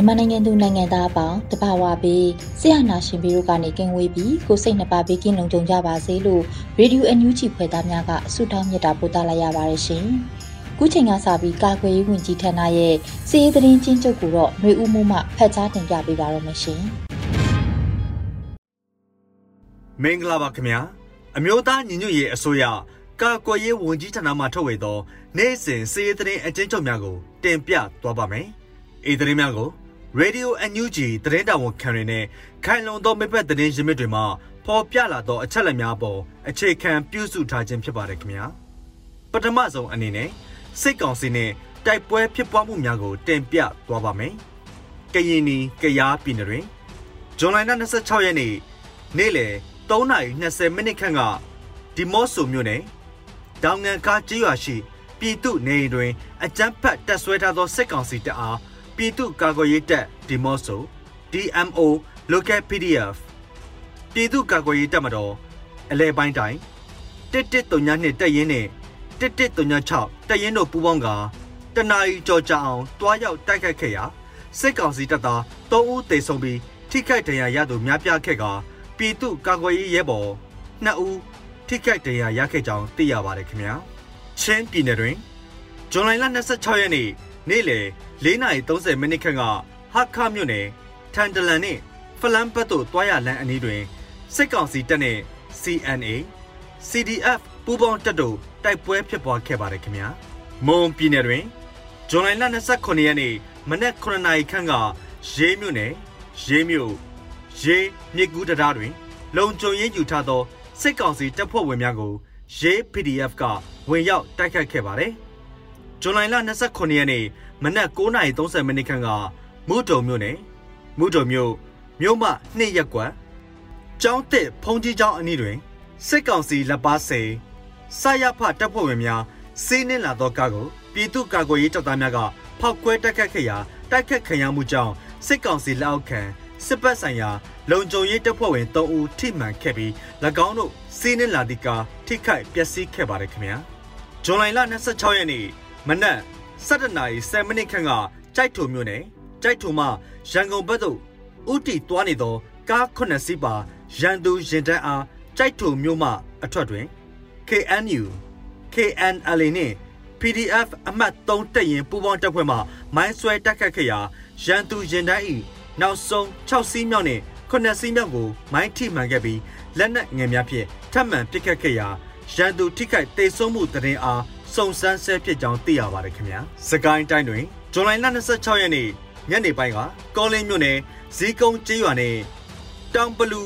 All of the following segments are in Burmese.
မြန်မာနိုင်ငံသူနိုင်ငံသားအပေါင်းတဘာဝပေးဆရာနာရှင်ပြီးတို့ကနေကင်းဝေးပြီးကိုစိတ်နှပါဘေးကင်းလုံခြုံကြပါစေလို့ရေဒီယိုအန်ယူဂျီဖွယ်သားများကဆုတောင်းမြတ်တာပို့သလိုက်ရပါတယ်ရှင်။ခုချိန်ကစပြီးကာကွယ်ရေးဝန်ကြီးဌာနရဲ့စီးရေးသတင်းချင်းချုပ်ကိုတော့ຫນွေဦးမှုမှဖတ်ကြားတင်ပြပေးပါရမရှင်။မင်္ဂလာပါခင်ဗျာ။အမျိုးသားညီညွတ်ရေးအစိုးရကာကွယ်ရေးဝန်ကြီးဌာနမှထုတ်ဝေသော နေ့စဉ်စီးရေးသတင်းအကျဉ်းချုပ်များကိုတင်ပြသွားပါမယ်။ဤသတင်းများကို Radio NUG သတင်းတာဝန်ခံတွေနဲ့ခိုင်လုံသောမိဘသတင်းရင်းမြစ်တွေမှာပေါ်ပြလာသောအချက်အလက်များပေါ်အခြေခံပြုစုထားခြင်းဖြစ်ပါတယ်ခင်ဗျာပထမဆုံးအနေနဲ့စိတ်ကောင်စီနဲ့တိုက်ပွဲဖြစ်ပွားမှုများကိုတင်ပြသွားပါမယ်ကရင်နီကရားပြည်နယ်တွင်ဇွန်လ26ရက်နေ့နေ့လယ်3:20မိနစ်ခန့်ကဒီမော့ဆိုမြို့နယ်တောင်ငံကားကျေးရွာရှိပြည်သူနေအိမ်တွင်အကြမ်းဖက်တပ်ဆွဲထားသောစစ်ကောင်စီတပ်အား ပြည်သူ့ကာကွယ်ရေးတပ်ဒီမော့ဆို DMO Local PDF ပြည်သူ့ကာကွယ်ရေးတပ်မတော်အလဲပိုင်းတိုင်း1139နှစ်တပ်ရင်းနဲ့1136တပ်ရင်းတို့ပူးပေါင်းကတနအီကြော်ကြအောင်တွားရောက်တိုက်ခိုက်ခဲ့ရာစစ်ကောင်စီတပ်သား3ဦးသေဆုံးပြီးထိခိုက်ဒဏ်ရာရသူများပြားခဲ့ကပြည်သူ့ကာကွယ်ရေးရဲဘော်2ဦးထိခိုက်ဒဏ်ရာရခဲ့ကြောင်းသိရပါတယ်ခင်ဗျာချင်းပြည်နယ်တွင်ဇွန်လ26ရက်နေ့ နေ့လယ်4:30မိနစ်ခန့်ကဟာခမြို့နယ်ထန်တလန်နှင့်ဖလန်ဘတ်တို့တွားရလန်းအနီးတွင်စစ်ကောင်စီတပ်နှင့် CNA CDF ပူးပေါင်းတပ်တို့တိုက်ပွဲဖြစ်ပွားခဲ့ပါတယ်ခင်ဗျာမွန်ပြည်နယ်တွင်ဇွန်လ29ရက်နေ့မနက်9နာရီခန့်ကရေးမြို့နယ်ရေးမြို့ရေးမြစ်ကူးတရားတွင် လုံခြုံရေးယူထားသောစစ်ကောင်စီတပ်ဖွဲ့ဝင်များကိုရေး PDF ကဝင်ရောက်တိုက်ခတ်ခဲ့ပါတယ် ဇွန်လ29ရက်နေ့မနက်9:30မိနစ်ခန့်ကမုတုံမြို့နယ်မုတုံမြို့မြို့မနှစ်ရက်ကွက်ကျောင်းတစ်ဖုန်ကြီးကျောင်းအနီးတွင်စစ်ကောင်စီလက်ပါစေစရဖတပ်ဖွဲ့ဝင်များစီးနှင်းလာသောကားကိုပြည်သူ့ကာကွယ်ရေးတပ်သားများကဖောက်ခွဲတိုက်ခတ်ခဲ့ရာတိုက်ခတ်ခံရမှုကြောင့်စစ်ကောင်စီလက်အောက်ခံစစ်ပတ်ဆိုင်ရာလုံခြုံရေးတပ်ဖွဲ့ဝင်3ဦးထိမှန်ခဲ့ပြီး၎င်းတို့စီးနှင်းလာသည့်ကားထိခိုက်ပျက်စီးခဲ့ပါတယ်ခင်ဗျာဇွန်လ26ရက်နေ့ မနက်7နာရီ7မိနစ်ခန့်ကကြိုက်ထုံမြို့နယ်ကြိုက်ထုံမှရန်ကုန်ဘက်သို့ဥတီသွားနေသောကား9စီးပါရန်သူရင်တန်းအားကြိုက်ထုံမြို့မှအထွက်တွင် KNU KNLA နှင့် PDF အမှတ်3တပ်ရင်ပူးပေါင်းတပ်ဖွဲ့မှမိုင်းဆွဲတိုက်ခတ်ခဲ့ရာရန်သူရင်တန်း၏နောက်ဆုံး6စီးမြောက်နှင့်9စီးမြောက်ကိုမိုင်းထိမှန်ခဲ့ပြီးလက်နက်ငယ်များဖြင့်ထပ်မံပစ်ခတ်ခဲ့ရာရန်သူထိခိုက်ဒေဆုံးမှုတရင်အား စုံစမ်းဆဲဖြစ်ကြောင်းသိရပါတယ်ခင်ဗျာ။စကိုင်းတိုင်းတွင်ဇွန်လ26ရက်နေ့ညနေပိုင်းကကောလင်းမြို့နယ်ဇီးကုန်းကျေးရွာနယ်တောင်ပလူ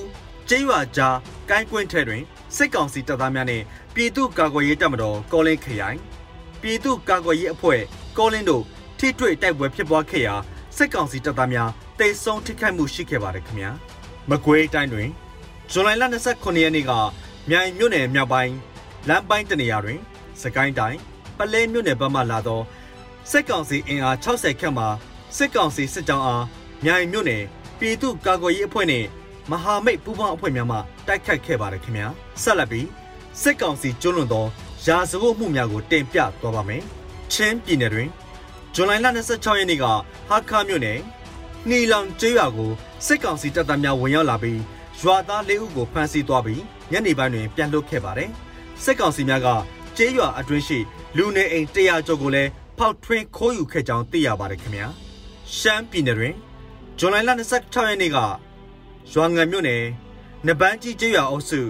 ကျေးရွာကြားကိုင်းကွင်းထဲတွင်စစ်ကောင်စီတပ်သားများနှင့်ပြည်သူ့ကာကွယ်ရေးတပ်မတော်ကောလင်းခရိုင်ပြည်သူ့ကာကွယ်ရေးအဖွဲ့ကောလင်းတို့ထိတွေ့တိုက်ပွဲဖြစ်ပွားခဲ့ရာစစ်ကောင်စီတပ်သားများတိတ်ဆုံးထိခိုက်မှုရှိခဲ့ပါတယ်ခင်ဗျာ။မကွေးတိုင်းတွင်ဇွန်လ29ရက်နေ့ကမြိုင်မြို့နယ်မြောက်ပိုင်းလမ်းပိုင်းတနေရာတွင် စကိုင်းတိုင်းပလဲမြို့နယ်ဘက်မှလာသောစစ်ကောင်စီအင်အား60ခန့်မှစစ်ကောင်စီစစ်ကြောင်းအားမြိုင်မြို့နယ်ပြည်သူ့ကာကွယ်ရေးအဖွဲ့နဲ့မဟာမိတ်ပူးပေါင်းအဖွဲ့များမှတိုက်ခတ်ခဲ့ပါတယ်ခင်ဗျာဆက်လက်ပြီးစစ်ကောင်စီကျွလွန်သောရာဇဝတ်မှုများကိုတင်ပြသွားပါမယ်ချင်းပြည်နယ်တွင်ဇွန်လ26ရက်နေ့ကဟာခါမြို့နယ်နှီလောင်ကျေးရွာကိုစစ်ကောင်စီတပ်သားများဝင်ရောက်လာပြီးရွာသား၄ဦးကိုဖမ်းဆီးသွားပြီးညနေပိုင်းတွင်ပြန်လွှတ်ခဲ့ပါတယ်စစ်ကောင်စီများက ကျေးရွာအတွင်းရှိလူနေအိမ်100ကျော်ကိုလည်းဖောက်ထွင်းခိုးယူခဲ့ကြောင်းသိရပါတယ်ခင်ဗျာရှမ်းပြည်နယ်တွင်ဇွန်လ26ရက်နေ့ကရွာငံမြို့နယ်နပန်းကြီးကျေးရွာအုပ်စု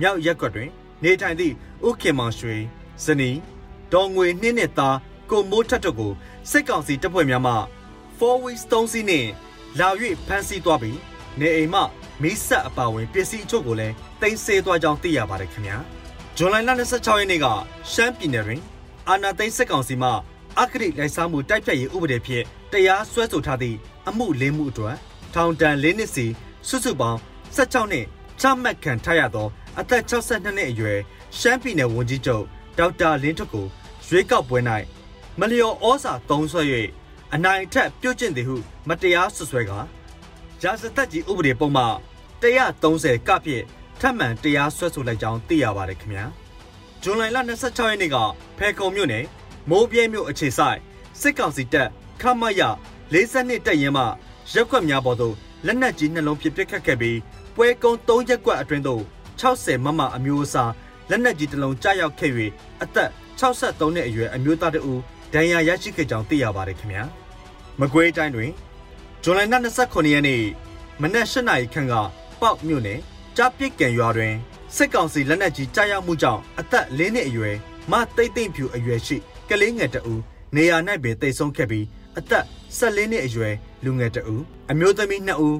မြောက်ရက်ကွက်တွင် နေထိုင်သည့်ဥခင်မောင်ရွှေဇနီးဒေါ်ငွေနှင်းနဲ့သားကိုမိုးထက်တို့ကိုစစ်ကောင်စီတပ်ဖွဲ့များမှ4 weeks 3စီးနှင့်လာ၍ဖမ်းဆီးသွားပြီးနေအိမ်မှမိဆက်အပါဝင်ပစ္စည်းအချို့ကိုလည်းတင်ဆေးသွားကြောင်းသိရပါတယ်ခင်ဗျာ ဇွန်လ26ရက်နေ့ကရှမ်းပြည်နယ်တွင်အာနာသိန်းစစ်ကောင်စီမှအက္ခရိလိုက်စားမှုတိုက်ဖြတ်ရေးဥပဒေဖြင့်တရားစွဲဆိုထားသည့်အမှုလေးမှုအတွက်ထောင်ဒဏ်၄နှစ်စီစုစုပေါင်း16နှစ်ချမှတ်ခံထားရသောအသက်62နှစ်အရွယ်ရှမ်းပြည်နယ်ဝန်ကြီးချုပ်ဒေါက်တာလင်းထွတ်ကိုရွေးကောက်ပွဲ၌မလျော်ဩစာသုံးဆွဲ၍အနိုင်အထက်ပြုတ်ကျင့်သည်ဟုမတရားဆွဆွဲကရာဇသက်ကြီးဥပဒေပုံမှ130ကဖြင့် ထပ်မံတရားစွဲဆိုလိုက်ကြောင်းသိရပါတယ်ခင်ဗျာဇွန်လ26ရက်နေ့ကဖဲခုံမြို့နယ်မိုးပြဲမြို့အခြေဆိုင်စစ်ကောင်စီတပ်ခမရ42တပ်ရင်းမှရက်ခွက်များပေါ်သို့လက်နက်ကြီးနှလုံးဖြင့်ပစ်ခတ်ခဲ့ပြီးပွဲကုန်း3ရက်ကွက်အတွင်းသို့60မမအမျိုးအစားလက်နက်ကြီးတစ်လုံးကြားရောက်ခဲ့၍အသက်63နှစ်အရွယ်အမျိုးသားတဦးဒဏ်ရာရရှိခဲ့ကြောင်းသိရပါတယ်ခင်ဗျာမကွေးတိုင်းတွင်ဇွန်လ29ရက်နေ့မနက်၈နာရီခန့်ကပေါက်မြို့နယ် ကြားပစ်ကံရွာတွင်စစ်ကောင်စီလက်နက်ကြီးကြားရောက်မှုကြောင့်အသက်၄နှစ်အရွယ်မသိမ့်သိမ့်ဖြူအရွယ်ရှိကလေးငယ်တဦးနေရာ၌ပင်တိတ်ဆုံးခဲ့ပြီးအသက်14နှစ်အရွယ်လူငယ်တဦးအမျိုးသမီး2ဦး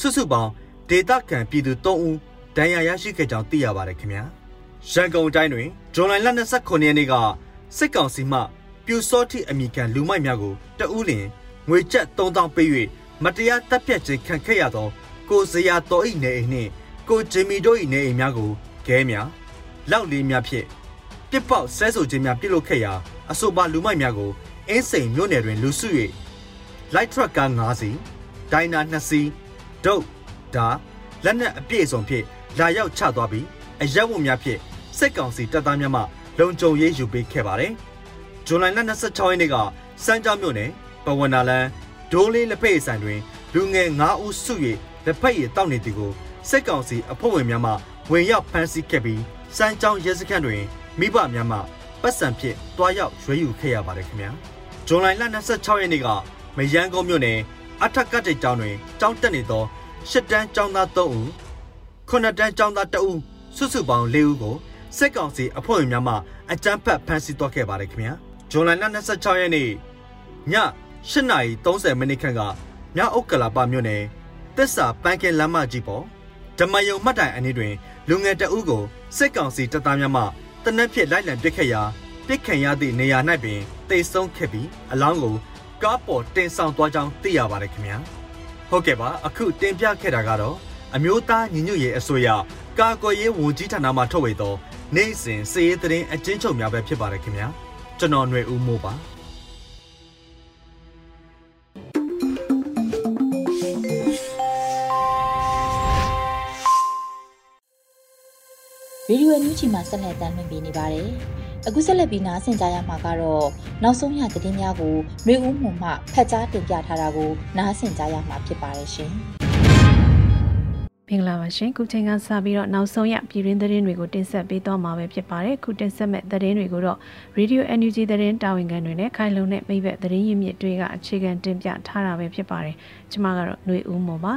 စုစုပေါင်းဒေသခံပြည်သူ3ဦးဒဏ်ရာရရှိခဲ့ကြောင်းသိရပါတယ်ခင်ဗျာရန်ကုန်တိုင်းတွင်ဇွန်လ29ရက်နေ့ကစစ်ကောင်စီမှပြူစောတိအမိခံလူမိုက်များကိုတဦးလင်ငွေကျပ်3000ပေး၍မတရားတပ်ဖြတ်ခြင်းခံခဲ့ရသောကိုစရာတော်၏နေအိမ်နှင့် ကိုဂျင်မီတို့၏နေအိမ်များကိုခဲများလောက်လေးများဖြင့်ပြစ်ပေါက်ဆဲဆိုခြင်းများပြုလုပ်ခဲ့ရာအဆိုပါလူမိုက်များကိုအင်းစိန်မြို့နယ်တွင်လူစု၍လိုက်ထရက်ကား9စီးဒိုင်နာ2စီးဒုတ်ဒါလက်နက်အပြည့်စုံဖြင့်လာရောက်ချသွားပြီးအရက်ဝတ်များဖြင့်စစ်ကောင်စီတပ်သားများမှလုံခြုံရေးယူပေးခဲ့ပါတယ်။ဇွန်လ26ရက်နေ့ကစမ်းကြောင်းမြို့နယ်ပဝနာလန်ဒိုးလေးလက်ဖက်ဆိုင်တွင်လူငယ်9ဦးစု၍လက်ဖက်ရည်တောက်နေသည်ကို စစ်ကောင်စီအဖွဲ့ဝင်များမှဝင်ရောက်ဖမ်းဆီးခဲ့ပြီးစမ်းကြောင်းရဲစခန်းတွင်မိဘများမှပတ်စံဖြင့်တွားရောက်ရွေးယူခဲ့ရပါတယ်ခင်ဗျာ။ဇွန်လ26ရက်နေ့ကမယန်းကုန်းမြို့နယ်အထက်ကတိတ်ကျောင်းတွင်ကျောင်းတက်နေသောရှစ်တန်းကျောင်းသား3ဦးခုနှစ်တန်းကျောင်းသား2ဦးစုစုပေါင်း4ဦးကိုစစ်ကောင်စီအဖွဲ့ဝင်များမှအကြမ်းဖက်ဖမ်းဆီးသွားခဲ့ပါတယ်ခင်ဗျာ။ဇွန်လ26ရက်နေ့ည8:30မိနစ်ခန့်ကမြောက်ဥက္ကလာပမြို့နယ်တစ္ဆာပန်းကင်လမ်းမကြီးပေါ် ဓမ္မယုံမှတ်တိုင်အနည်းတွင်လူငယ်တအုပ်ကိုစစ်ကောင်စီတပ်သားများမှတနက်ဖြစ်လိုက်လံပစ်ခတ်ရာပစ်ခံရသည့်နေရာ၌ပင်တိတ်ဆုံးခဲ့ပြီးအလောင်းကိုကားပေါ်တင်ဆောင်သွားကြောင်းသိရပါတယ်ခင်ဗျာဟုတ်ကဲ့ပါအခုတင်ပြခဲ့တာကတော့အမျိုးသားညီညွတ်ရေးအစိုးရကာကွယ်ရေးဝန်ကြီးဌာနမှထုတ်ဝေသောနိုင်စဉ်စည်ရေးသတင်းအကျဉ်းချုပ်များပဲဖြစ်ပါတယ်ခင်ဗျာကျွန်တော်ຫນွေဦးမိုးပါ ရေဒီယိုအန်ယူဂျီမှာဆက်လက်တင်ပြနေပါတယ်။အခုဆက်လက်ပြီးနားဆင်ကြရမှာကတော့နောက်ဆုံးရသတင်းများကိုနှွေဦးမှုမှဖတ်ကြားတင်ပြထားတာကိုနားဆင်ကြရမှာဖြစ်ပါတယ်ရှင်။မင်္ဂလာပါရှင်ခုချိန်ကစပြီးတော့နောက်ဆုံးရပြည်တွင်းသတင်းတွေကိုတင်ဆက်ပေးတော့မှာပဲဖြစ်ပါတယ်ခုတင်ဆက်မဲ့သတင်းတွေကိုတော့ Radio NUG သတင်းတာဝန်ခံတွေနဲ့ခိုင်လုံတဲ့မိဘသတင်းရင်းမြစ်တွေကအခြေခံတင်ပြထားတာပဲဖြစ်ပါတယ်ကျွန်မကတော့ຫນွေဦးမော်ပါ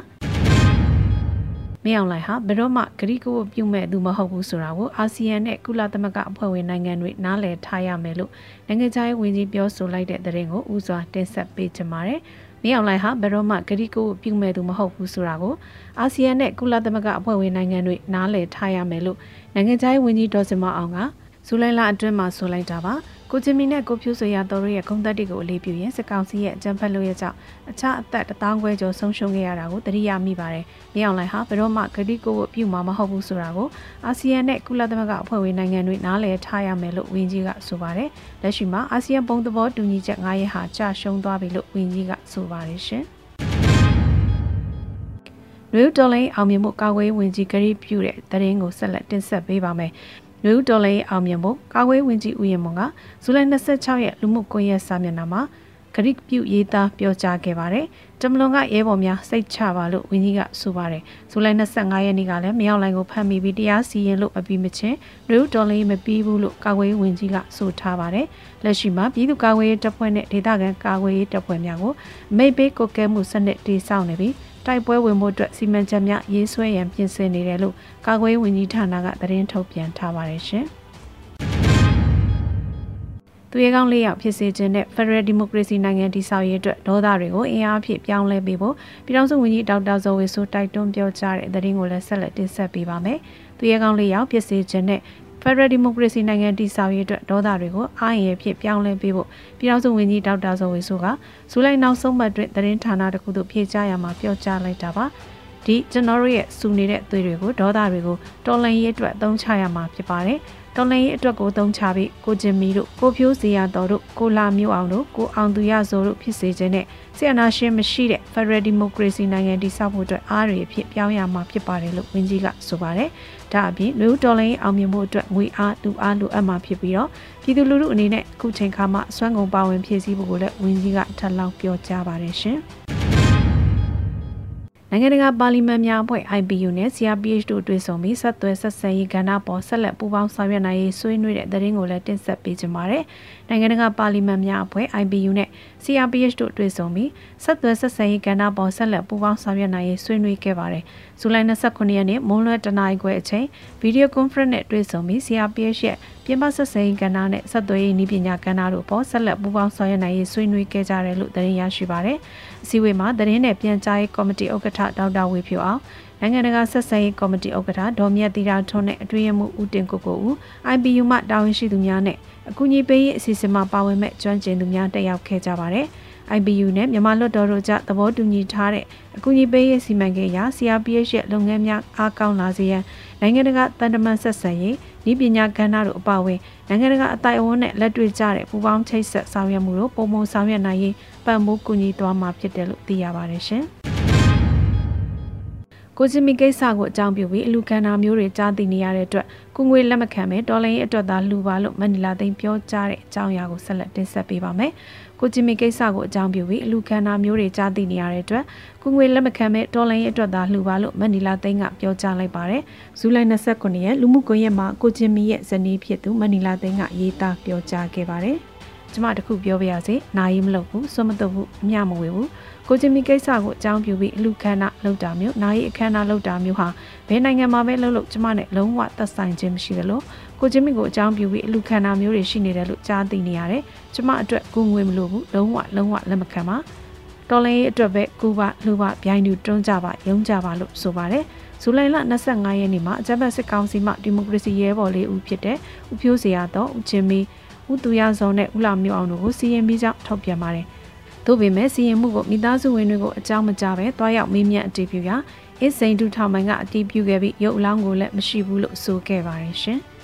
မင်းအောင်လှိုင်ဟာဘယ်တော့မှဂရိကိုပြုမဲ့သူမဟုတ်ဘူးဆိုတာကိုအာဆီယံနဲ့ကုလသမဂ္ဂအဖွဲ့ဝင်နိုင်ငံတွေနားလည်ထားရမယ်လို့နိုင်ငံခြားရေးဝန်ကြီးပြောဆိုလိုက်တဲ့သတင်းကိုဥစွာတင်ဆက်ပေးချင်ပါတယ်။မင်းအောင်လှိုင်ဟာဘယ်တော့မှဂရိကိုပြုမဲ့သူမဟုတ်ဘူးဆိုတာကိုအာဆီယံနဲ့ကုလသမဂ္ဂအဖွဲ့ဝင်နိုင်ငံတွေနားလည်ထားရမယ်လို့နိုင်ငံခြားရေးဝန်ကြီးဒေါ်စင်မအောင်ကဇူလိုင်လအတွင်းမှာဆိုလိုက်တာပါ။ ကိုချင်မီနဲ့ကိုဖြူဆွေရတော်တို့ရဲ့ဂုံတက်တွေကိုအလေးပြုရင်စစ်ကောင်စီရဲ့အကြမ်းဖက်လို့ရကြောင့်အခြားအသက်တထောင်ခွဲကျော်ဆုံးရှုံးခဲ့ရတာကိုတတိယမိပါတယ်။မြေအောင်လိုင်ဟာဘယ်တော့မှဂတိကိုပြုမှာမဟုတ်ဘူးဆိုတာကိုအာဆီယံနဲ့ကုလသမဂ္ဂအဖွဲ့ဝင်နိုင်ငံတွေနားလည်ထားရမယ်လို့ဝန်ကြီးကဆိုပါတယ်။လက်ရှိမှာအာဆီယံပုံသဘောတူညီချက်9ရက်ဟာကြာရှုံးသွားပြီလို့ဝန်ကြီးကဆိုပါတယ်ရှင်။နယူးဒေါ်လိန်အောင်မြင်မှုကာကွယ်ဝင်ကြီးဂရီပြုတဲ့တရင်ကိုဆက်လက်တင်ဆက်ပေးပါမယ် နယူးဒေါ်လာရေးအောင်မြင်ဖို့ကာကွယ်ဝင်ကြီးဦးရင်မွန်ကဇူလိုင်26ရက်လူမှုကွန်ရက်စာမျက်နှာမှာဂဂရိပြုရေးသားပြောကြားခဲ့ပါတယ်။တမလွန်ကရဲဘော်များစိတ်ချပါလို့ဝင်းကြီးကဆိုပါတယ်။ဇူလိုင်25ရက်နေ့ကလည်းမြောက်လိုင်ကိုဖမ်းမိပြီးတရားစီရင်လို့မပြီးမချင်းနယူးဒေါ်လေးမပြီးဘူးလို့ကာကွယ်ရေးဝန်ကြီးကဆိုထားပါတယ်။လက်ရှိမှာပြည်သူ့ကာကွယ်ရေးတပ်ဖွဲ့နဲ့ဒေသခံကာကွယ်ရေးတပ်ဖွဲ့များကိုမိတ်ပေးကိုကဲမှုစနစ်တည်ဆောက်နေပြီး တိုက်ပွဲဝင်မှုအတွက်စီမံချက်များရေးဆွဲရန်ပြင်ဆင်နေတယ်လို့ကာကွယ်ရေးဝန်ကြီးဌာနကသတင်းထုတ်ပြန်ထားပါတယ်ရှင်။သူရဲကောင်းလေးယောက်ဖြစ်စေခြင်းနဲ့ Federal Democracy နိုင်ငံတည်ဆောက်ရေးအတွက်ဒေါသတွေကိုအင်အားဖြင့်ပြောင်းလဲပေးဖို့ပြည်ထောင်စုဝန်ကြီးဒေါက်တာဇော်ဝေဆိုတိုက်တွန်းပြောကြားတဲ့သတင်းကိုလည်းဆက်လက်တင်ဆက်ပေးပါမယ်။သူရဲကောင်းလေးယောက်ဖြစ်စေခြင်းနဲ့ Federal Democracy နိုင်ငံတည်ဆောက်ရေးအတွက်ဒေါသတွေကိုအားအင်ဖြင့်ပြောင်းလဲပေးဖို့ပြည်ထောင်စုဝန်ကြီးဒေါက်တာဇော်ဝေဆိုကဇူလိုင်နောက်ဆုံးပတ်တွင်သတင်းဌာနတစ်ခုသို့ဖြေကြားရမှာပြောကြားလိုက်တာပါ။ဒီကျွန်တော်တို့ရဲ့စူနေတဲ့သွေးတွေကိုဒေါသတွေကိုတော်လှန်ရေးအတွက်အသုံးချရမှာဖြစ်ပါတယ်။တော်လှန်ရေးအတွက်ကိုသုံးချပြီးကိုကျင်မီတို့ကိုဖြိုးစီရတော်တို့ကိုလာမျိုးအောင်တို့ကိုအောင်သူရဇော်တို့ဖြစ်စေခြင်းနဲ့ဆီယနာရှင်မရှိတဲ့ Federal Democracy နိုင်ငံတည်ဆောက်ဖို့အတွက်အားတွေဖြစ်ပြောင်းရမှာဖြစ်ပါတယ်လို့ဝန်ကြီးကဆိုပါတယ်။ ဒါအပြင်လူတော်လှန်ရေးအောင်မြင်မှုအတွက်ငွေအားလူအားလိုအပ်မှာဖြစ်ပြီးတော့ပြည်သူလူထုအနေနဲ့အခုချိန်ခါမှာစွမ်းကုန်ပါဝင်ဖြည့်ဆည်းဖို့ကိုလည်းဝန်ကြီးကထပ်လောင်းပြောကြားပါတယ်ရှင်။ နိုင်ငံတကာပါလီမန်များအဖွဲ့ IPU နဲ့ CRPH တို့တွေ့ဆုံပြီးဆက်သွယ်ဆက်ဆံရေးကဏ္ဍပေါ်ဆက်လက်ပူးပေါင်းဆောင်ရွက်နိုင်ရေးဆွေးနွေးတဲ့သတင်းကိုလည်းတင်ဆက်ပေးကြပါမယ်။နိုင်ငံတကာပါလီမန်များအဖွဲ့ IPU နဲ့ CRPH တို့တွေ့ဆုံပြီးဆက်သွယ်ဆက်ဆံရေးကဏ္ဍပေါ်ဆက်လက်ပူးပေါင်းဆောင်ရွက်နိုင်ရေးဆွေးနွေးခဲ့ပါတယ်။ဇူလိုင်29ရက်နေ့မွန်းလွဲတနာရီခွဲအချိန်ဗီဒီယိုကွန်ဖရင့်နဲ့တွေ့ဆုံပြီး CRPH ရဲ့ပြင်ပဆက်ဆံရေးကဏ္ဍနဲ့ဆက်သွယ်ရေးနည်းပညာကဏ္ဍတို့ပေါ်ဆက်လက်ပူးပေါင်းဆောင်ရွက်နိုင်ရေးဆွေးနွေးခဲ့ကြတယ်လို့သတင်းရရှိပါတယ်။ အစည်းအဝေးမှာသတင်းနဲ့ပြန်ကြားရေးကော်မတီဥက္ကဋ္ဌဒေါက်တာဝေဖြိုအောင်နိုင်ငံတကာဆက်ဆံရေးကော်မတီဥက္ကဋ္ဌဒေါ်မြတ်တီရာထွန်းနဲ့အတွင်းရမှုဦးတင်ကိုကိုဦး IPU မှတာဝန်ရှိသူများနဲ့အကူအညီပေးရေးအစီအစဉ်မှာပါဝင်မဲ့ကျွမ်းကျင်သူများတက်ရောက်ခဲ့ကြပါတယ်။ IBU နဲ့မြန်မာလွှတ်တော်တို့ကြားသဘောတူညီထားတဲ့အကူအညီပေးရေးစီမံကိန်းအရ CRPH ရဲ့လုပ်ငန်းများအားကောင်းလာစေရန် နိုင်ငံတကာတန်တမန်ဆက်ဆံရေးဤပညာကဏ္ဍတို့အပါအဝင်နိုင်ငံတကာအတိုင်းအဝန်နဲ့လက်တွေ့ကြတဲ့ပူးပေါင်းချိတ်ဆက်ဆောင်ရွက်မှုတို့ပုံမှန်ဆောင်ရွက်နိုင်ရေးပံ့ပိုးကူညီသွားမှာဖြစ်တယ်လို့သိရပါတယ်ရှင်။ ကိုချင်းမီကိစ္စကိုအကြောင်းပြုပြီးအလူခံနာမျိုးတွေကြားသိနေရတဲ့အတွက်ကုငွေလက်မခံပဲဒေါ်လာရေးအတွက်သာလှူပါလို့မနီလာသိန်းပြောကြားတဲ့အကြောင်းအရာကိုဆက်လက်တင်ဆက်ပေးပါမယ်။ကိုဂျင်မီကိစ္စကိုအကြောင်းပြုပြီးအလူခန္ဓာမျိုးတွေကြားသိနေရတဲ့အတွက်ကုငွေလက်မခံမဲ့တော်လိုင်းရဲ့အတွက်သာလှူပါလို့မနီလာသိန်းကပြောကြားလိုက်ပါတယ်။ဇူလိုင်29ရက်လူမှုကွန်ရက်မှာကိုဂျင်မီရဲ့ဇနီးဖြစ်သူမနီလာသိန်းကရေးသားပြောကြားခဲ့ပါတယ်။ကျမတခုပြောပြရစီ။နာယီမလုပ်ဘူး၊စွမတုပ်ဘူး၊အမျှမဝေဘူး။ ကိုဂျင်မီကိစ္စကိုအကြောင်းပြုပြီးအလူခန္ဓာလောက်တာမျိုး၊နာယီအခမ်းအနားလောက်တာမျိုးဟာဘယ်နိုင်ငံမှာပဲလုပ်လို့ကျမနဲ့လုံးဝသက်ဆိုင်ခြင်းမရှိသလိုကိုချင်းမီကိုအကြောင်းပြုပြီးအလူခန္ဓာမျိုးတွေရှိနေတယ်လို့ကြားသိနေရတယ်။ကျမအတွက်ကိုငွေမလိုဘူးလုံးဝလုံးဝလက်မခံပါ။တော်လင်းရေးအတွက်ပဲကူပါလူပါဗျိုင်းတူတွန်းကြပါယုံကြပါလို့ဆိုပါတယ်။ဇူလိုင်လ25ရက်နေ့မှာအကြမ်းဖက်စစ်ကောင်စီမှဒီမိုကရေစီရဲဘော်လေးဦးဖြစ်တဲ့ဦးဖြိုးစရာတော်ဦးချင်းမီဦးသူရဇော်နဲ့ဦးလာမျိုးအောင်တို့ကိုစီရင်ပြီးကြောင်းထုတ်ပြန်ပါတယ်။ သို့ပေမဲ့စီရင်မှုကိုမိသားစုဝင်တွေကိုအကြောင်းမကြားပဲတွားရောက်မေးမြန်းအတည်ပြုရာအစ်စိန်တူထောင်မိုင်ကအတည်ပြုခဲ့ပြီးရုပ်အလောင်းကိုလည်းမရှိဘူးလို့ဆိုခဲ့ပါတယ်ရှင်။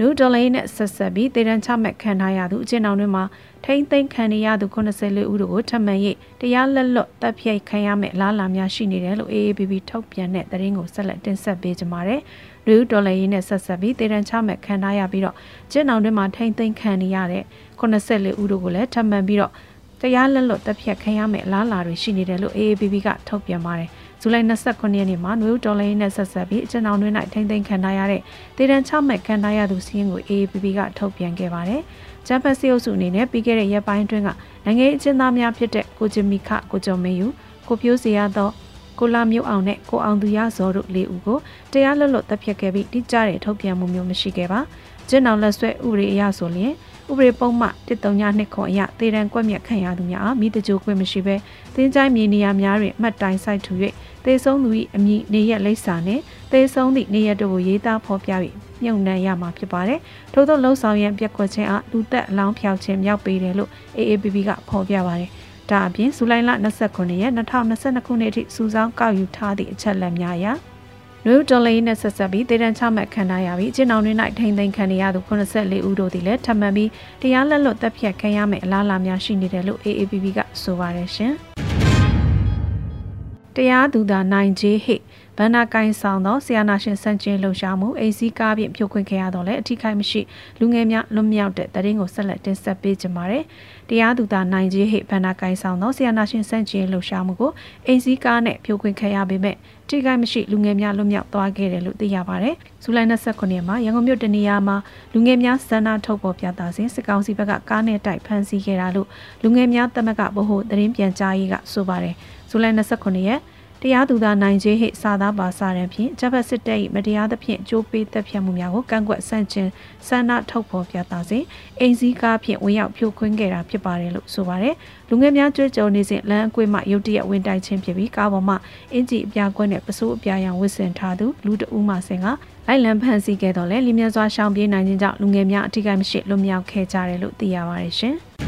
နူဒေါ်လာနဲ့ဆက်ဆက်ပြီးတေတန်ချမှတ်ခံထားရသူအကျဉ်းအောင်တွေမှာထိမ့်သိမ်းခံရသူ84ဦးတို့ကိုထပ်မံ၍တရားလက်လွတ်တပ်ဖြိတ်ခံရမယ့်လားလာများရှိနေတယ်လို့ AABB ထုတ်ပြန်တဲ့သတင်းကိုဆက်လက်တင်ဆက်ပေးကြပါမယ်။နူဒေါ်လာနဲ့ဆက်ဆက်ပြီးတေတန်ချမှတ်ခံထားရပြီးတော့ကျဉ်းအောင်တွေမှာထိမ့်သိမ်းခံရတဲ့ 84ဦးတို့ကိုလည်းထပ်မံပြီးတော့တရားလက်လွတ်တပ်ဖြတ်ခံရမယ့်လားလာတွေရှိနေတယ်လို့ AABB ကထုတ်ပြန်ပါတယ်။ဇူလိုင်29ရက်နေ့မှာနွေဦးဒေါ်လာရင်းနဲ့ဆက်ဆက်ပြီးအကျဉ်းအောင်တွင်၌ထိမ့်သိမ်းခံထားရတဲ့ဒေတန်6မဲ့ခံထားရသူစီးရင်ကို AAPP ကထုတ်ပြန်ခဲ့ပါတယ်။ဂျပန်စီအုပ်စုအနေနဲ့ပြီးခဲ့တဲ့ရက်ပိုင်းအတွင်းကနိုင်ငံရေးအကျဉ်းသားများဖြစ်တဲ့ကိုဂျမီခကိုကျော်မင်းယူကိုပြိုးစီရသောကိုလာမျိုးအောင်နဲ့ကိုအောင်သူရဇော်တို့၄ဦးကိုတရားလွတ်လွတ်တပ်ဖြတ်ခဲ့ပြီးတိကျတဲ့ထုတ်ပြန်မှုမျိုးမရှိခဲ့ပါ။ ကျင်းအောင်လက်ဆွဲဥပဒေအရဆိုလျင်ဥပဒေပုံမှ139ခွန်အရတေတံကွက်မြက်ခံရသူများအားမိတကြိုးခွင့်မရှိဘဲတင်းကြိုင်းမြေနေရာများတွင်မှတ်တိုင်ဆိုင်ထူ၍သေဆုံးသူ၏အမည်နေရက်လိပ်စာနှင့်သေဆုံးသည့်နေရက်တို့ကိုရေးသားဖော်ပြပြီးမြုံနှံရမှာဖြစ်ပါတယ်။ထို့သောလှုပ်ဆောင်ရန်ပြက်ကွက်ခြင်းအားလူသက်အလောင်းဖျောက်ခြင်းမြောက်ပေးတယ်လို့ AAPP ကဖော်ပြပါတယ်။ဒါအပြင်ဇူလိုင်လ29ရက်2022ခုနှစ်အထိစူးစောင်းကောက်ယူထားသည့်အချက်လက်များအရ နယူးဒေါ်လေးနဲ့ဆက်ဆက်ပြီးတေတန်ချမှတ်ခံထားရပြီးကျင်းအောင်တွင်၌ထိမ့်သိမ်းခံရသူ84ဦးတို့သည်လည်းထပ်မံပြီးတရားလက်လွတ်တပ်ဖြတ်ခံရမယ့်အလားအလာများရှိနေတယ်လို့ AAPP ကဆိုပါတယ်ရှင်။တရားသူသာနိုင်ခြေဟိ ဗန္နာကိုင်းဆောင်သောဆီယနာရှင်စန့်ကျင်လှုပ်ရှားမှုအိစီကားဖြင့်ဖြိုခွင့်ခဲ့ရတော့လဲအထီးခိုက်မရှိလူငယ်များလွတ်မြောက်တဲ့တရင်ကိုဆက်လက်တင်ဆက်ပေးကြပါမယ်။တရားသူသားနိုင်ကြီးဟိဗန္နာကိုင်းဆောင်သောဆီယနာရှင်စန့်ကျင်လှုပ်ရှားမှုကိုအိစီကားနဲ့ဖြိုခွင့်ခဲ့ရပေမဲ့ထိခိုက်မရှိလူငယ်များလွတ်မြောက်သွားခဲ့တယ်လို့သိရပါတယ်။ဇူလိုင်29ရက်မှာရန်ကုန်မြို့တနေရာမှာလူငယ်များစန္ဒထုတ်ပေါ်ပြသစဉ်စစ်ကောင်စီဘက်ကကားနဲ့တိုက်ဖမ်းဆီးခဲ့တာလို့လူငယ်များတမကဗဟိုသတင်းပြန်ကြားရေးကဆိုပါတယ်။ဇူလိုင်29ရက် တရားသူသားနိုင်ခြင်းဟိစာသားပါစာရန်ဖြင့်ဂျပစစ်တပ်၏မတရားသဖြင့်ကြိုးပေးတပ်ဖြတ်မှုများကိုကန့်ကွက်ဆန့်ကျင်ဆန္ဒထုတ်ဖော်ပြသစဉ်အိမ်စည်းကားဖြင့်ဝင်ရောက်ဖြိုခွင်းခဲ့တာဖြစ်ပါတယ်လို့ဆိုပါတယ်လူငယ်များကြွကြုံနေစဉ်လမ်းအကွေ့မှရုတ်တရက်ဝင်တိုက်ခြင်းဖြစ်ပြီးကားပေါ်မှအင်ဂျီအပြာကွက်နဲ့ပစိုးအပြာရောင်ဝစ်ဆင်ထားသူလူတဦးမှဆင်ကလိုက်လံဖန်ဆီးခဲ့တော့လဲလင်းမြစွာရှောင်ပြေးနိုင်ခြင်းကြောင့်လူငယ်များအထိကိမရှိလွတ်မြောက်ခဲ့ကြတယ်လို့သိရပါတယ်ရှင်။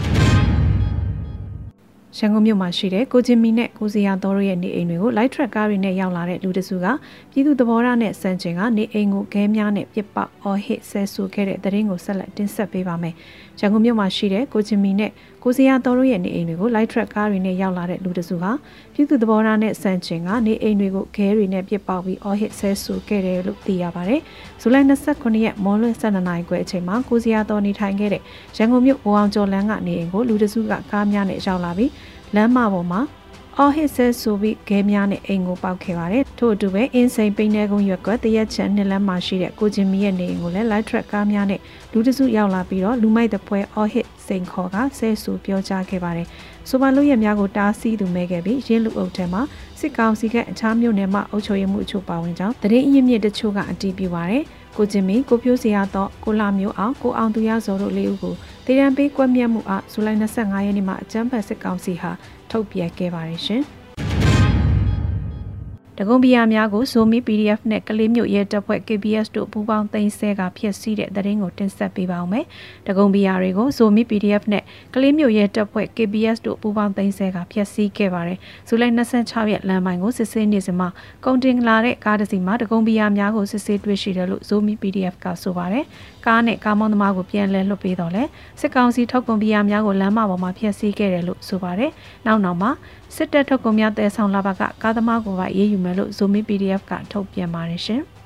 ရန်ကုန်မြို့မှာရှိတဲ့ကိုချင်းမီနဲ့ကိုစီယာတော်တို့ရဲ့နေအိမ်တွေကို light truck ကားတွေနဲ့ရောက်လာတဲ့လူတစုကပြည်သူသဘောထားနဲ့စံချိန်ကနေအိမ်ကိုခဲများနဲ့ပြစ်ပေါက်အော်ဟစ်ဆဲဆူခဲ့တဲ့တရင်ကိုဆက်လက်တင်ဆက်ပေးပါမယ်။ ရန်ကုန်မြို့မှာရှိတဲ့ကိုချင်းမီနဲ့ကိုစီယာတော်တို့ရဲ့နေအိမ်တွေကို light truck ကားတွေနဲ့ရောက်လာတဲ့လူတစုကပြည်သူသဘောထားနဲ့စံချိန်ကနေအိမ်တွေကိုခဲတွေနဲ့ပြစ်ပေါက်ပြီးအော်ဟစ်ဆဲဆူခဲ့တယ်လို့သိရပါတယ်။ဇူလိုင်29ရက်မော်လွင်12နာရီခွဲအချိန်မှာကိုစီယာတော်နေထိုင်ခဲ့တဲ့ရန်ကုန်မြို့ဘိုအောင်ကျော်လန်းကနေအိမ်ကိုလူတစုကကားများနဲ့ရောက်လာပြီးလမ်းမပေါ်မှာ အော်ဟစ်ဆဲဆိုပြီးဂဲများနဲ့အိမ်ကိုပေါက်ခဲ့ပါတယ်ထို့အတူပဲအင်းစိန်ပိန်းနေကုန်းရွက်ကတရက်ချန်နှစ်လမ်းမှာရှိတဲ့ကိုချင်းမီရဲ့နေအိမ်ကိုလည်း light truck ကားများနဲ့လူတစုရောက်လာပြီးတော့လူမိုက်တဲ့ပွဲအော်ဟစ်စိန်ခေါ်ကဆဲဆူပြောကြားခဲ့ပါတယ်ဆိုပါလူရဲ့များကိုတားဆီးသူမဲခဲ့ပြီးရင်းလူအုပ်ထဲမှာစစ်ကောင်စီကအခြားမြို့နယ်မှာအုပ်ချုပ်ရေးမှုအချို့ပါဝင်ကြောင်းတရင်အရင်မြစ်တချို့ကအတည်ပြုပါတယ်ကိုချင်းမီကိုဖြိုးစရာတော့ကိုလာမျိုးအောင်ကိုအောင်သူရဇော်တို့လေးဦးကိုဒေရန်ပေးကွက်မြတ်မှုအားဇူလိုင်25ရက်နေ့မှာအကြမ်းဖက်စစ်ကောင်စီဟာ ထုတ်ပြန်ခဲ့ပါတယ်ရှင်။ တကုံပီယာများကို Zomi PDF နဲ့ကလေးမျိုးရဲတပ်ဖွဲ့ KBS တို့ပူးပေါင်းသိမ်းဆဲကဖျက်ဆီးတဲ့သတင်းကိုတင်ဆက်ပေးပါောင်းမယ်။တကုံပီယာတွေကို Zomi PDF နဲ့ကလေးမျိုးရဲတပ်ဖွဲ့ KBS တို့ပူးပေါင်းသိမ်းဆဲကဖျက်ဆီးခဲ့ပါတယ်။ဇူလိုင်26ရက်လမ်းပိုင်းကိုစစ်ဆေးနေစဉ်မှာကုန်တင်လာတဲ့ကားတစ်စီးမှာတကုံပီယာများကိုစစ်ဆေးတွေ့ရှိတယ်လို့ Zomi PDF ကဆိုပါတယ်။ကားနဲ့ကားမောင်းသမားကိုပြန်လည်လွှတ်ပေးတော့လဲစစ်ကောင်စီထုတ်ကုန်ပီယာများကိုလမ်းမပေါ်မှာဖျက်ဆီးခဲ့တယ်လို့ဆိုပါတယ်။နောက်နောက်မှာ စစ်တပ်ထုတ်ကုန်များတဲဆောင်လာဘကကားသမားကိုပါရေးယူမယ်လို့ Zomi PDF ကထုတ်ပြန်ပါတယ်ရှင်။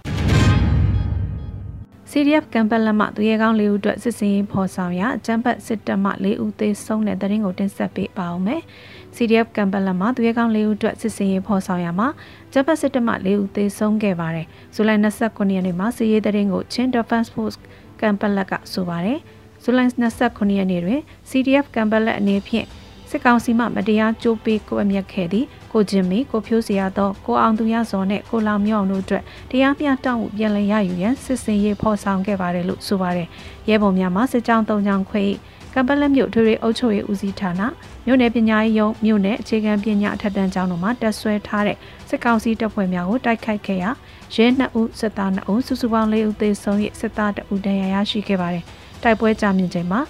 CDF ကမ်ပက်လက်မှသူရဲကောင်း၄ဦးအတွက်စစ်စင်ရေးဖော်ဆောင်ရာအကြမ်းဖက်စစ်တပ်မှ၄ဦးသေဆုံးတဲ့တရင်ကိုတင်ဆက်ပေးပါအောင်မယ်။ CDF ကမ်ပက်လက်မှသူရဲကောင်း၄ဦးအတွက်စစ်စင်ရေးဖော်ဆောင်ရာမှာအကြမ်းဖက်စစ်တပ်မှ၄ဦးသေဆုံးခဲ့ပါတယ်။ဇူလိုင်29ရက်နေ့မှာစစ်ရေးတရင်ကို Chin Defense Force ကမ်ပက်လက်ကဆိုပါတယ်။ဇူလိုင်29ရက်နေ့တွင် CDF ကမ်ပက်လက်အနေဖြင့် စစ်ကောင်စီမှမတရားကြိုးပေးကိုအမျက်ခဲ့သည်ကိုဂျင်မီကိုဖြိုးစရာသောကိုအောင်သူရဇော်နဲ့ကိုလောင်မြောင်တို့အတွက်တရားမျှတမှုပြန်လည်ရယူရန်စစ်စင်ရေးဖော်ဆောင်ခဲ့ပါတယ်လို့ဆိုပါတယ်ရဲဘော်များမှစစ်ကြောင်း၃ကြောင်းခွေကမ်ပလက်မြို့ထွေထွေအုပ်ချုပ်ရေးဦးစီးဌာနမြို့နယ်ပညာရေးရုံးမြို့နယ်အခြေခံပညာအထက်တန်းကျောင်းတို့မှာတက်ဆွဲထားတဲ့စစ်ကောင်စီတပ်ဖွဲ့များကိုတိုက်ခိုက်ခဲ့ရာရဲ2ဦးစစ်သား2ဦးစုစုပေါင်း4ဦးသေဆုံး၍စစ်သား2ဦးဒဏ်ရာရရှိခဲ့ပါတယ်တိုက်ပွဲကြာမြင့်ချိန်မှာ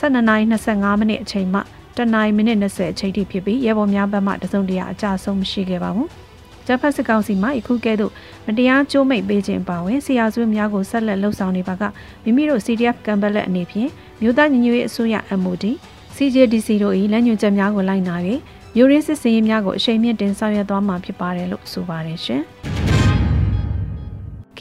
12:25မိနစ်အချိန်မှ တနင်္မိနစ်20အချိန်ထိဖြစ်ပြီးရဲဘော်များဘက်မှတစုံတရာအကြဆုံးမရှိခဲ့ပါဘူး။ဂျပန်စစ်ကောင်စီမှယခုကဲ့သို့မတရားကြိုးမိတ်ပေးခြင်းပါဝင်ဆရာဆွေးများကိုဆက်လက်လှုပ်ဆောင်နေပါကမိမိတို့ CDF ကံပလက်အနေဖြင့်မြို့သားညီညွတ်ရေးအစိုးရ MOD CJDC တို့၏လက်ညွှန်ချက်များကိုလိုက်နာ၍မြို့ရင်းစစ်စင်ရေးများကိုအရှိန်မြင့်တင်ဆောင်ရွက်သွားမှာဖြစ်ပါတယ်လို့ဆိုပါတယ်ရှင်။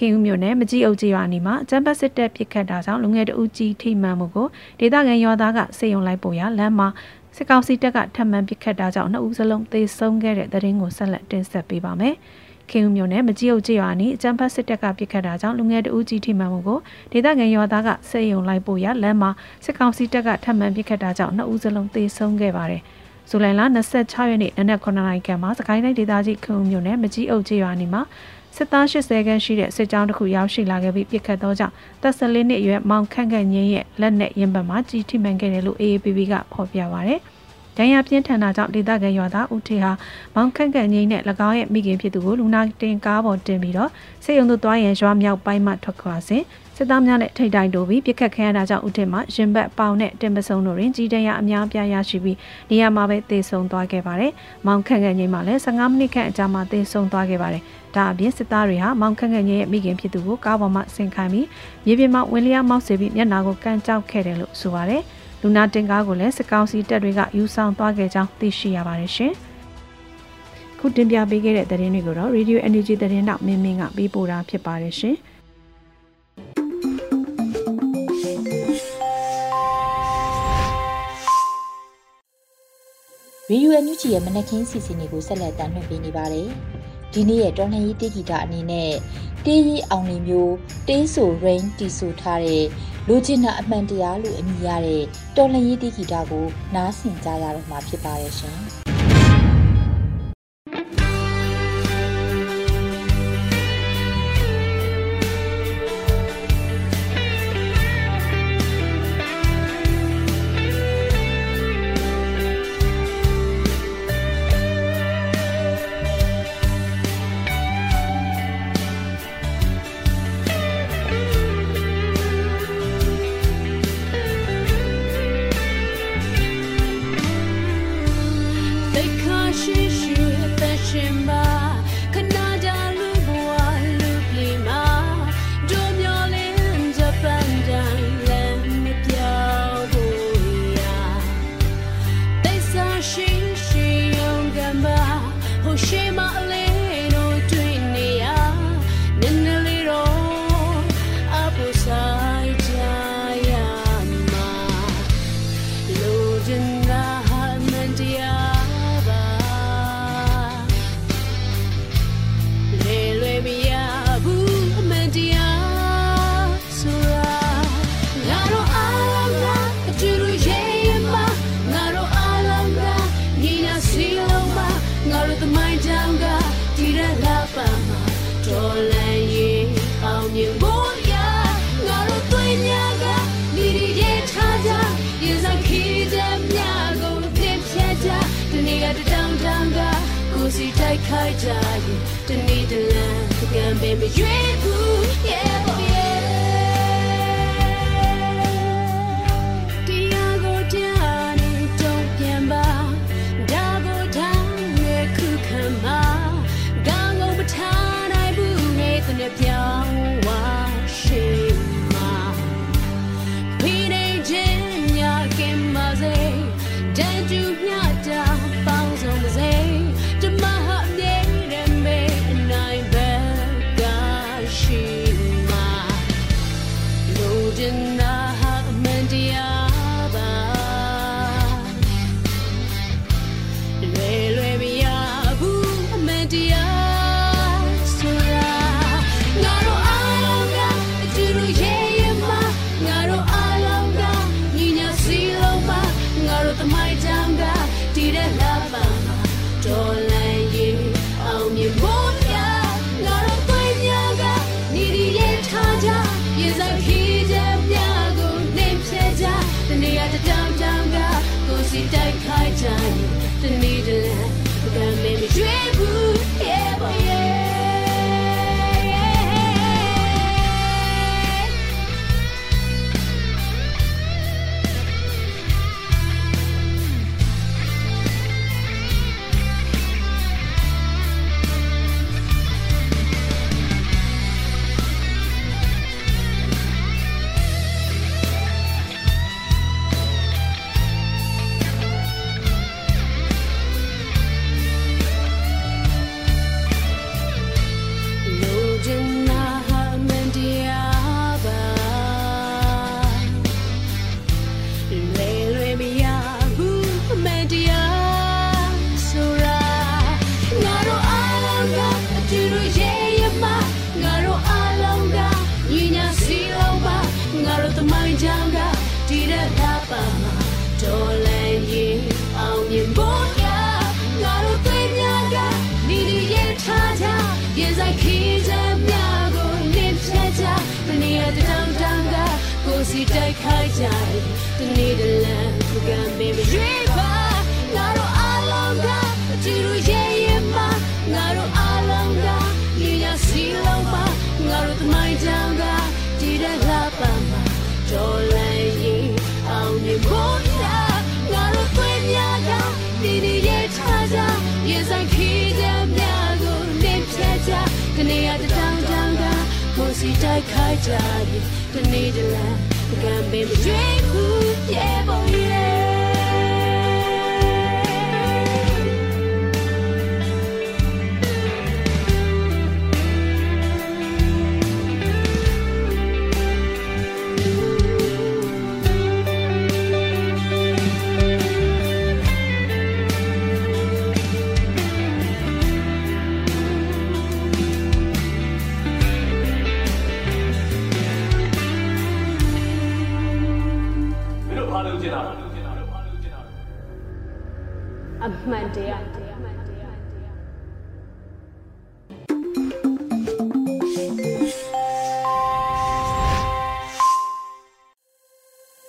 ခင်ဦးမြို့နယ်မကြီးအုပ်ကြီးရွာနီမှာကျန်းပတ်စစ်တပ်ပစ်ခတ်တာကြောင့်လူငယ်တဦးကြီးထိမှန်မှုကိုဒေသခံရွာသားကစေယုံလိုက်ပို့ရလမ်းမှာ စစ်ကောင်စီတပ်ကထပ်မံပစ်ခတ်တာကြောင့်နှစ်ဦးစလုံးသေဆုံးခဲ့တဲ့တဲ့ရင်ကိုဆက်လက်တင်ဆက်ပေးပါမယ်။ခင်ဦးမြို့နယ်မကြီးအုပ်ကြီးရွာနီအကျန်းဖတ်စစ်တပ်ကပစ်ခတ်တာကြောင့်လူငယ်တဦးကြီးထိမှန်မှုကိုဒေသခံရွာသားကစေယုံလိုက်ပို့ရလမ်းမှာစစ်ကောင်စီတပ်ကထပ်မံပစ်ခတ်တာကြောင့်နှစ်ဦးစလုံးသေဆုံးခဲ့ပါတယ်။ဇူလိုင်လ26ရက်နေ့နနက်9:00နာရီခန့်မှာစကိုင်းတိုင်းဒေသကြီးခုံမြို့နယ်မကြီးအုပ်ကြီးရွာနီမှာ စစ်သား80ခန်းရှိတဲ့စစ်ကြောင်းတစ်ခုရောက်ရှိလာခဲ့ပြီးပြစ်ခတ်သောကြောင့်တပ်စလင်းနှစ်အရွယ်မောင်ခန့်ခန့်ငင်းရဲ့လက်နဲ့ရင်ဘတ်မှာကြီးထိမှန်ခဲ့တယ်လို့ AAPP ကဖော်ပြပါဗျ။ဒဏ်ရာပြင်းထန်တာကြောင့်ဒေသခံရွာသားဦးထေဟာမောင်ခန့်ခန့်ငိမ့်နဲ့၎င်းရဲ့မိခင်ဖြစ်သူကိုလူနာတင်ကားပေါ်တင်ပြီးတော့စေယုံတို့သွားရန်ရွာမြောက်ပိုင်းမှထွက်ခွာစဉ် စစ်သားများနဲ့ထိတ်တိုင်တိုးပြီးပြစ်ခတ်ခံရတာကြောင့်ဦးထင်မှရင်ဘတ်ပေါင်နဲ့တင်ပစုံတို့တွင်ကြီးတန်းရအများပြားရရှိပြီးနေရာမှာပဲသေဆုံးသွားခဲ့ပါတယ်။မောင်ခန့်ခန့်ငိမ့်မှလည်း15မိနစ်ခန့်အကြာမှာသေဆုံးသွားခဲ့ပါတယ်။ဒါအပြင်စစ်သားတွေဟာမောင်ခန့်ခန့်ငိမ့်ရဲ့မိခင်ဖြစ်သူကိုကားပေါ်မှာဆင်ခိုင်းပြီးမြေပြင်မှာဝင်လျားမောက်စေပြီးမျက်နာကိုကန်ကြောက်ခဲ့တယ်လို့ဆိုပါတယ်။လူနာတင်ကားကိုလည်းစစ်ကောင်စီတပ်တွေကယူဆောင်သွားခဲ့ကြောင်းသိရှိရပါတယ်ရှင်။ခုတင်ပြပေးခဲ့တဲ့သတင်းတွေကိုတော့ Radio Energy သတင်းတော့မင်းမင်းကပေးပို့တာဖြစ်ပါတယ်ရှင်။ ရေဒီယိုအန်ယူဂျီရဲ့မနက်ခင်းစီစဉ်တွေကိုဆက်လက်တင်ပြနေပါတယ်။ဒီနေ့ရဲ့တော်လှန်ရေးတေဂီတာအနေနဲ့တေးရီအောင်နေမျိုးတေးဆို rain တီဆိုထားတဲ့လူချင်တာအမှန်တရားလို့အမည်ရတဲ့တော်လှန်ရေးတေဂီတာကိုနားဆင်ကြရတော့မှာဖြစ်ပါတယ်ရှင်။ ကြရင်တနည်းတလန်ကံပဲမရွေးဘူး yeah တိုက်ခိုက်ကြတယ်ဒီနေ့တလန်ခုခံမေးမရွေးပါငါတို့အလုံးကအကြည့်လို့ရဲ့ရင်မှာငါတို့အလုံးကလူရစီလုံးပါငါတို့သမိုင်းကြောင်ကဒီတဲ့လာပါမှာတော်လည်းရင်အောင်မြင်ဖို့ရငါတို့သွေးများကဒီနေ့ရဲ့ချာချာရင်ဆိုင်ခီးတဲ့များကိုနှင်ဖြဲကြဒီနေ့ရတဲ့တောင်တောင်ကကိုစီတိုက်ခိုက်ကြတယ်ဒီနေ့တလန် ကံပေးမကြွေးခုပြေပေါ်ရဲ့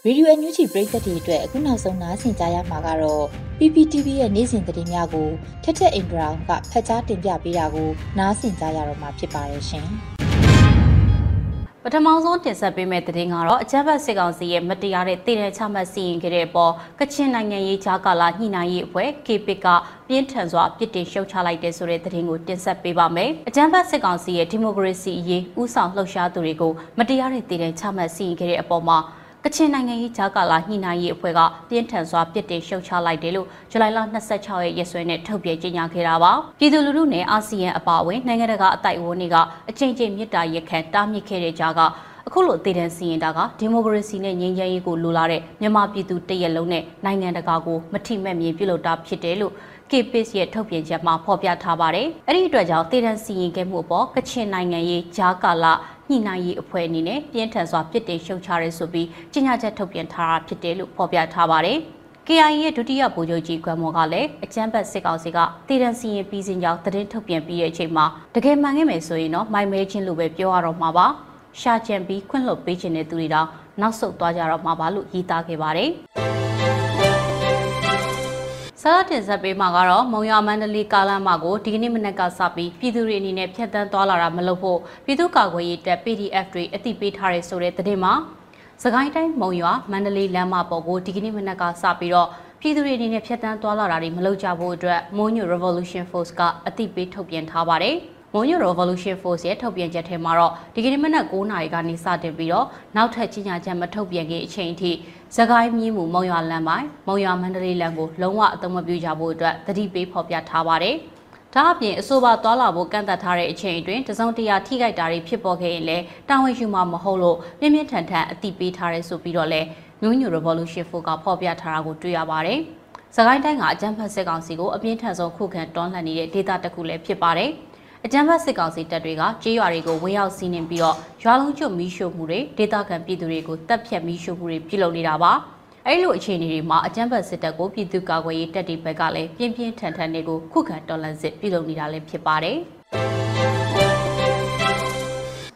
ရေဒီယိုအန်ယူဂျီပရိသတ်တွေအတွက်အခုနောက်ဆုံးနားဆင်ကြရမှာကတော့ PPTV ရဲ့နေ့စဉ်သတင်းများကိုထက်ထက်အင်ဒရာကဖတ်ကြားတင်ပြပေးတာကိုနားဆင်ကြရတော့မှာဖြစ်ပါတယ်ရှင်။ပထမဆုံးတင်ဆက်ပေးမယ့်သတင်းကတော့အကြမ်းဖက်စစ်ကောင်စီရဲ့မတရားတဲ့တည်တဲ့ချမှတ်စီရင်ခဲ့တဲ့အပေါ်ကချင်နိုင်ငံရေးဂျာကာလာညှိနှိုင်းရေးအဖွဲ့ KPIC ကပြင်းထန်စွာပြစ်တင်ရှုတ်ချလိုက်တဲ့ဆိုတဲ့သတင်းကိုတင်ဆက်ပေးပါမယ်။အကြမ်းဖက်စစ်ကောင်စီရဲ့ဒီမိုကရေစီအရေးဥဆောင်လှုပ်ရှားသူတွေကိုမတရားတဲ့တည်တဲ့ချမှတ်စီရင်ခဲ့တဲ့အပေါ်မှာ ကချင်နိုင်ငံရေးဂျာကာလာညှိနှိုင်းရေးအဖွဲ့ကပြင်းထန်စွာပြစ်တင်ရှုတ်ချလိုက်တယ်လို့ဇူလိုင်လ26ရက်ရက်စွဲနဲ့ထုတ်ပြန်ကြေညာခဲ့တာပါပြည်သူလူထုနဲ့အာဆီယံအပါအဝင်နိုင်ငံတကာအတိုက်အဝန်းတွေကအကြိမ်ကြိမ်မြစ်တာရက်ခံတားမြစ်ခဲ့တဲ့ကြားကအခုလိုတည်တံစီရင်တာကဒီမိုကရေစီနဲ့ငြိမ်းချမ်းရေးကိုလိုလားတဲ့မြန်မာပြည်သူတရက်လုံးနဲ့နိုင်ငံတကာကိုမထိမဲ့မြင်ပြုလုပ်တာဖြစ်တယ်လို့ KPIS ရဲ့ထုတ်ပြန်ချက်မှာဖော်ပြထားပါတယ်။အဲ့ဒီအတွက်ကြောင့်တည်တံစီရင်ခဲ့မှုအပေါ်ကချင်နိုင်ငံရေးဂျာကာလာညှိနှိုင်းရေးအဖွဲ့အနေနဲ့ပြင်းထန်စွာပြစ်တင်ရှုတ်ချရဲဆိုပြီးကြေညာချက်ထုတ်ပြန်ထားတာဖြစ်တယ်လို့ဖော်ပြထားပါတယ်။ KIA ရဲ့ဒုတိယဗိုလ်ချုပ်ကြီးကွမ်မော်ကလည်းအကြမ်းဖက်စစ်ကောင်စီကတည်တံစီရင်ပြီးစဉ်ကြောင့်သတင်းထုတ်ပြန်ပြီးတဲ့အချိန်မှာတကယ်မှန်ခဲ့မယ်ဆိုရင်တော့မိုင်မဲချင်းလိုပဲပြောရတော့မှာပါရှာကြံပြီးခွင့်လွှတ်ပေးခြင်းတဲ့သူတွေတောင်နောက်ဆုတ်သွားကြတော့မှာပါလို့ရည်သားခဲ့ပါတယ် ဆရာတင်ဆက်ပေးမှာကတော့မုံရမန္တလေးကားလမ်းမကိုဒီကနေ့မနက်ကစပြီးပြည်သူတွေအနေနဲ့ဖြတ်တန်းသွားလာတာမလုပ်ဖို့ပြည်သူ့ကာကွယ်ရေးတပ် PDF တွေအသိပေးထားရဲဆိုတဲ့သတင်းမှာစကိုင်းတိုင်းမုံရွာမန္တလေးလမ်းမပေါ်ကိုဒီကနေ့မနက်ကစပြီးတော့ပြည်သူတွေအနေနဲ့ဖြတ်တန်းသွားလာတာတွေမလုပ်ကြဖို့အတွက်မုံညို Revolution Force ကအသိပေးထုတ်ပြန်ထားပါတယ်။မွန်ညို Revolution Force ရဲ့ထုတ်ပြန်ချက်ထဲမှာတော့ဒီကနေ့မနက်9:00နာရီကနေစတင်ပြီးတော့နောက်ထပ်ကြီးညာချက်မထုတ်ပြန်ခင်အချိန်အထိ သခိုင်းမြင်းမှုမုံရွာလမ်းပိုင်းမုံရွာမန္တလေးလမ်းကိုလုံးဝအသုံးမပြုကြဖို့အတွက်တတိပေးဖော်ပြထားပါတယ်။ဒါအပြင်အဆိုပါသွားလာဖို့ကန့်သက်ထားတဲ့အချိန်အတွင်းတစုံတရာထိခိုက်တာတွေဖြစ်ပေါ်ခဲ့ရင်လည်းတာဝန်ယူမှာမဟုတ်လို့ပြင်းပြင်းထန်ထန်အတိပေးထားရဲဆိုပြီးတော့လည်း New New Revolution Force ကဖော်ပြထားတာကိုတွေ့ရပါတယ်။စကိုင်းတိုင်းကအကြမ်းဖက်စစ်ကောင်စီကိုအပြင်းထန်ဆုံးခုခံတွန်းလှန်နေတဲ့ဒေသတစ်ခုလည်းဖြစ်ပါတယ်။ အကြမ်းဖက်စစ်ကောင်စီတပ်တွေကကြေးရွာတွေကိုဝင်ရောက်စီးနင်းပြီးတော့ရွာလုံးကျွတ်မီးရှို့မှုတွေဒေသခံပြည်သူတွေကိုတပ်ဖြတ်မီးရှို့မှုတွေပြုလုပ်နေတာပါအဲ့လိုအခြေအနေတွေမှာအကြမ်းဖက်စစ်တပ်ကိုပြည်သူ့ကာကွယ်ရေးတပ်တွေဘက်ကလည်းပြင်းပြင်းထန်ထန်တွေကိုခုခံတော်လှန်စစ်ပြုလုပ်နေတာလည်းဖြစ်ပါတယ်။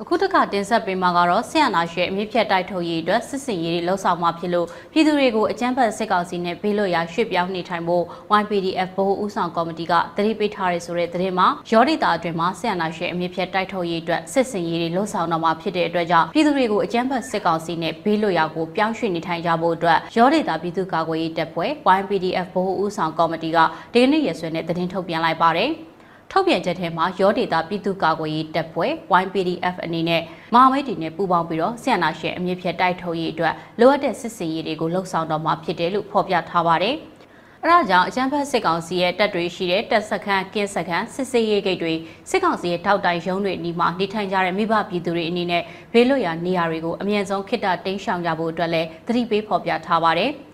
အခုတစ်ခါတင်ဆက်ပေးမှာကတော့ဆရာနာရှရဲ့အမြင့်ဖြတ်တိုက်ထုတ်ရေးအတွက်စစ်စင်ရေးတွေလှုပ်ဆောင်မှာဖြစ်လို့ပြည်သူတွေကိုအကြမ်းဖက်စစ်ကောင်စီနဲ့ဘေးလွတ်ရာရွှေ့ပြောင်းနေထိုင်ဖို့ YPDF ဗဟိုဦးဆောင်ကော်မတီကတတိပိထားရဲဆိုတဲ့သတင်းမှာရောဒေတာအတွင်းမှာဆရာနာရှရဲ့အမြင့်ဖြတ်တိုက်ထုတ်ရေးအတွက်စစ်စင်ရေးတွေလှုပ်ဆောင်တော့မှာဖြစ်တဲ့အတွက်ကြောင့်ပြည်သူတွေကိုအကြမ်းဖက်စစ်ကောင်စီနဲ့ဘေးလွတ်ရာကိုပြောင်းရွှေ့နေထိုင်ကြဖို့အတွက်ရောဒေတာပြည်သူ့ကာကွယ်ရေးတပ်ဖွဲ့ YPDF ဗဟိုဦးဆောင်ကော်မတီကဒီကနေ့ရက်စွဲနဲ့သတင်းထုတ်ပြန်လိုက်ပါတယ်။ ထုတ်ပြန်ချက်ထဲမှာရောဒေတာပြည်သူ့ကာကွယ်ရေးတပ်ဖွဲ့ YPDF အနေနဲ့မဟာမိတ်တွေနဲ့ပူးပေါင်းပြီးတော့ဆီယနာရှင်အမြင့်ဖြတ်တိုက်ထုတ်ရေးအတွက်လိုအပ်တဲ့စစ်စင်ရေးတွေကိုလှုပ်ဆောင်တော့မှာဖြစ်တယ်လို့ဖော်ပြထားပါတယ်။အဲဒါကြောင့်အကြမ်းဖက်စစ်ကောင်စီရဲ့တပ်တွေရှိတဲ့တပ်စခန်းကင်းစခန်းစစ်စေးရေးဂိတ်တွေစစ်ကောင်စီရဲ့ထောက်တိုင်ရုံးတွေအနီးမှာနေထိုင်ကြတဲ့မိဘပြည်သူတွေအနေနဲ့ဘေးလွတ်ရာနေရာတွေကိုအမြန်ဆုံးခိတ္တတင်းရှောင်ကြဖို့အတွက်လည်းသတိပေးဖော်ပြထားပါတယ်။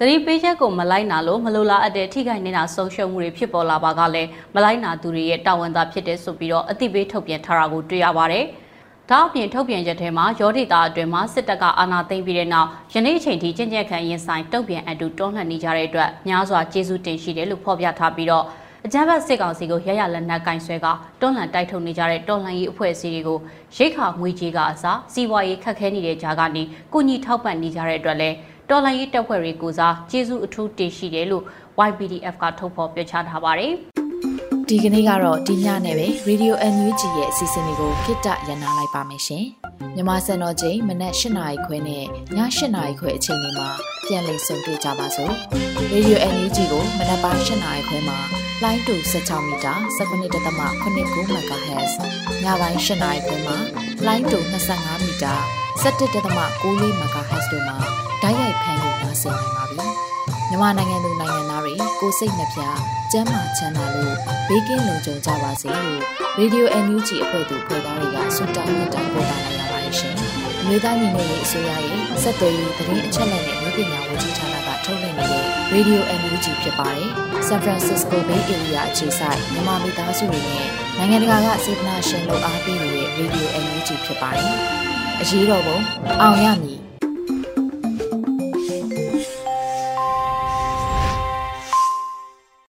သတိပေးချက်ကိုမလိုက်နာလို့မလိုလားအပ်တဲ့ထိခိုက်နေတာဆုံးရှုံးမှုတွေဖြစ်ပေါ်လာပါကလည်းမလိုက်နာသူတွေရဲ့တာဝန်သာဖြစ်တဲ့ဆိုပြီးတော့အသိပေးထုတ်ပြန်ထားတာကိုတွေ့ရပါတယ်။ဒါအပြင်ထုတ်ပြန်ချက်ထဲမှာရောဒေတာအတွင်းမှာစစ်တပ်ကအာဏာသိမ်းပြီးတဲ့နောက်ယနေ့အချိန်ထိကြင်ကြက်ခံရင်ဆိုင်တုံ့ပြန်အတူတွန်းလှန်နေကြတဲ့အတွက်များစွာကျေးဇူးတင်ရှိတယ်လို့ဖော်ပြထားပြီးတော့အကြမ်းဖက်စစ်ကောင်စီကိုရရလက်နက်ကင်ဆွဲကတွန်းလှန်တိုက်ထုတ်နေကြတဲ့တော်လှန်ရေးအဖွဲ့အစည်းတွေကိုရိတ်ခါငွေကြေးကအစားစီးပွားရေးခက်ခဲနေတဲ့ကြားကနေကုညီထောက်ပံ့နေကြတဲ့အတွက်လည်း တော်လှန်ရေးတပ်ဖွဲ့တွေကိုစားကျေးဇူးအထူးတင်ရှိတယ်လို့ YPDF ကထုတ်ဖော်ပြောကြားထားပါတယ်ဒီကနေ့ကတော့ဒီညနဲ့ပဲ Radio NUG ရဲ့အစီအစဉ်လေးကိုခਿੱတရနာလိုက်ပါမယ်ရှင်။မြမစံတော်ချိန်မနက်၈နာရီခွဲနဲ့ည၈နာရီခွဲအချိန်တွေမှာပြန်လည်ဆုံတွေ့ကြပါစို့။ Radio NUG ကိုမနက်ပိုင်း၈နာရီခွဲမှာလိုင်းတူ16မီတာ19.8 MHz ညပိုင်း၈နာရီခွဲမှာလိုင်းတူ25မီတာ17.6 MHz တို့မှာ ဓာတ်ရိုက်ဖမ်းလို့နားဆင်နိုင်ပါပြီ။မြန်မာနိုင်ငံသူနိုင်ငံသားတွေကိုစိတ်နှပြကျန်းမာချမ်းသာလို့ဘေးကင်းလုံခြုံကြပါစေလို့ Radio NUG အဖွဲ့သူဖွဲ့သားတွေကဆုတောင်းမြတ်တာပို့တာလိုက်ရပါတယ်ရှင်။အမျိုးသားညီညွတ်ရေးအစိုးရရဲ့စက်သွေးရေးသတင်းအချက်အလက်နဲ့လူပညာဝန်ကြီးဌာနကထုတ်လွှင့်နေတဲ့ Radio NUG ဖြစ်ပါတယ်။ San Francisco Bay Area အခြေစိုက်မြန်မာမိသားစုတွေနဲ့နိုင်ငံတကာကစေတနာရှင်လို့အားပေးနေတဲ့ Radio NUG ဖြစ်ပါတယ်။အရေးတော်ပုံအောင်ရမည်